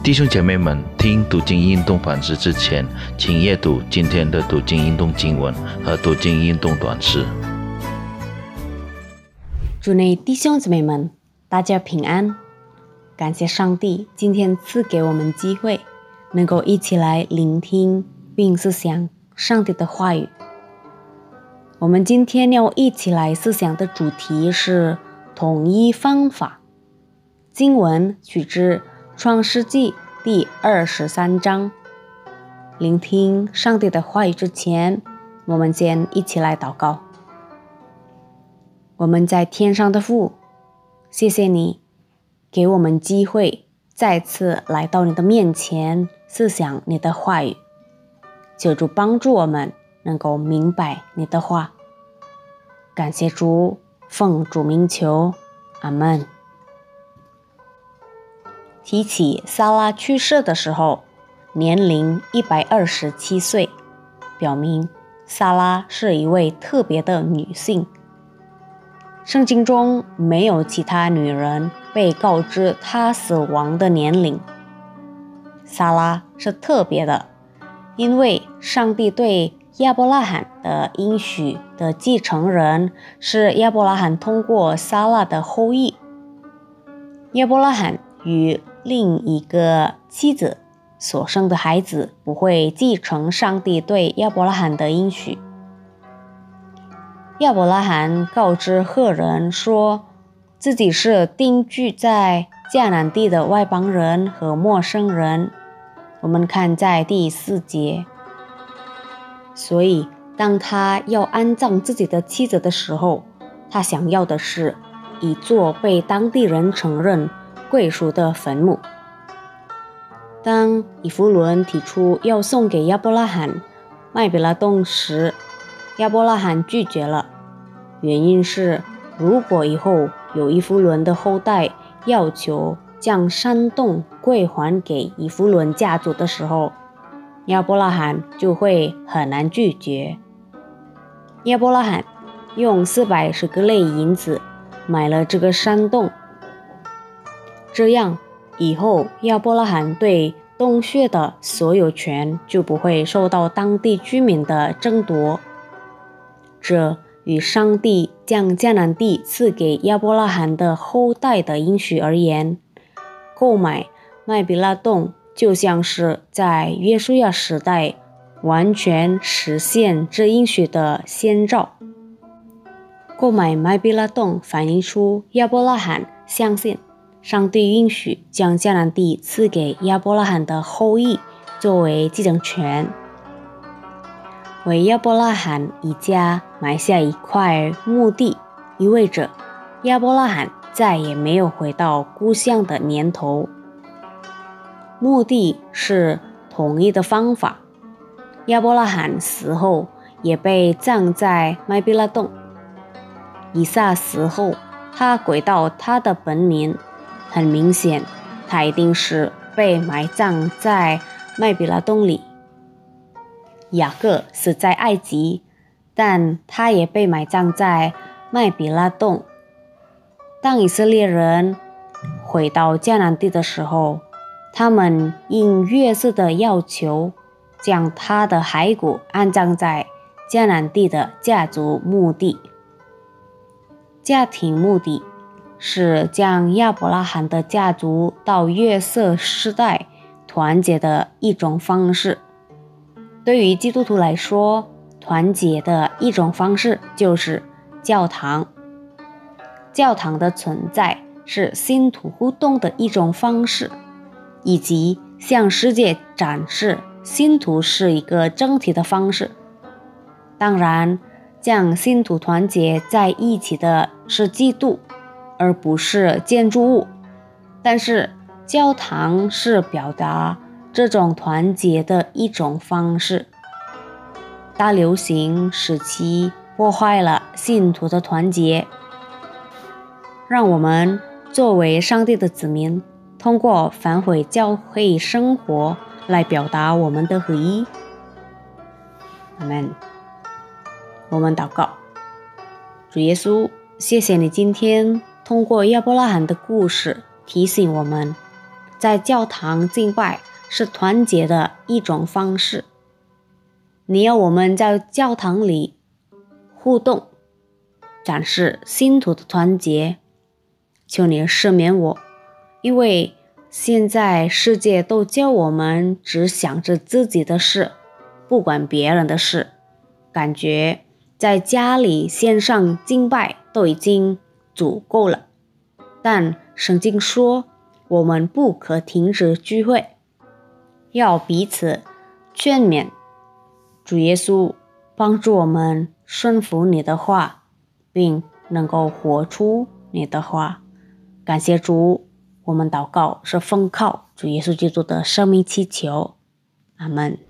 弟兄姐妹们，听读经运动反思之前，请阅读今天的读经运动经文和读经运动短诗。主内弟兄姊妹们，大家平安！感谢上帝今天赐给我们机会，能够一起来聆听并思想上帝的话语。我们今天要一起来思想的主题是统一方法。经文取自。创世纪第二十三章，聆听上帝的话语之前，我们先一起来祷告。我们在天上的父，谢谢你给我们机会再次来到你的面前，思想你的话语。求主帮助我们能够明白你的话。感谢主，奉主名求，阿门。提起萨拉去世的时候，年龄一百二十七岁，表明萨拉是一位特别的女性。圣经中没有其他女人被告知她死亡的年龄。萨拉是特别的，因为上帝对亚伯拉罕的应许的继承人是亚伯拉罕通过萨拉的后裔。亚伯拉罕与另一个妻子所生的孩子不会继承上帝对亚伯拉罕的应许。亚伯拉罕告知赫人说，自己是定居在迦南地的外邦人和陌生人。我们看在第四节。所以，当他要安葬自己的妻子的时候，他想要的是一座被当地人承认。贵属的坟墓。当以弗伦提出要送给亚伯拉罕麦比拉洞时，亚伯拉罕拒绝了。原因是，如果以后有以弗伦的后代要求将山洞归还给以弗伦家族的时候，亚伯拉罕就会很难拒绝。亚伯拉罕用四百十个类银子买了这个山洞。这样以后，亚伯拉罕对洞穴的所有权就不会受到当地居民的争夺。这与上帝将迦南地赐给亚伯拉罕的后代的应许而言，购买麦比拉洞就像是在约书亚时代完全实现这应许的先兆。购买麦比拉洞反映出亚伯拉罕相信。上帝允许将迦南地赐给亚伯拉罕的后裔作为继承权，为亚伯拉罕一家埋下一块墓地，意味着亚伯拉罕再也没有回到故乡的年头。墓地是统一的方法。亚伯拉罕死后也被葬在麦比拉洞。以撒死后，他回到他的本名。很明显，他一定是被埋葬在麦比拉洞里。雅各死在埃及，但他也被埋葬在麦比拉洞。当以色列人回到迦南地的时候，他们应约瑟的要求，将他的骸骨安葬在迦南地的家族墓地、家庭墓地。是将亚伯拉罕的家族到约瑟时代团结的一种方式。对于基督徒来说，团结的一种方式就是教堂。教堂的存在是信徒互动的一种方式，以及向世界展示信徒是一个整体的方式。当然，将信徒团结在一起的是基督。而不是建筑物，但是教堂是表达这种团结的一种方式。大流行时期破坏了信徒的团结，让我们作为上帝的子民，通过反悔教会生活来表达我们的合一。阿门。我们祷告，主耶稣，谢谢你今天。通过亚伯拉罕的故事提醒我们，在教堂敬拜是团结的一种方式。你要我们在教堂里互动，展示信徒的团结。求你赦免我，因为现在世界都叫我们只想着自己的事，不管别人的事，感觉在家里线上敬拜都已经足够了。但圣经说，我们不可停止聚会，要彼此劝勉。主耶稣帮助我们顺服你的话，并能够活出你的话。感谢主，我们祷告是奉靠主耶稣基督的生命祈求，阿门。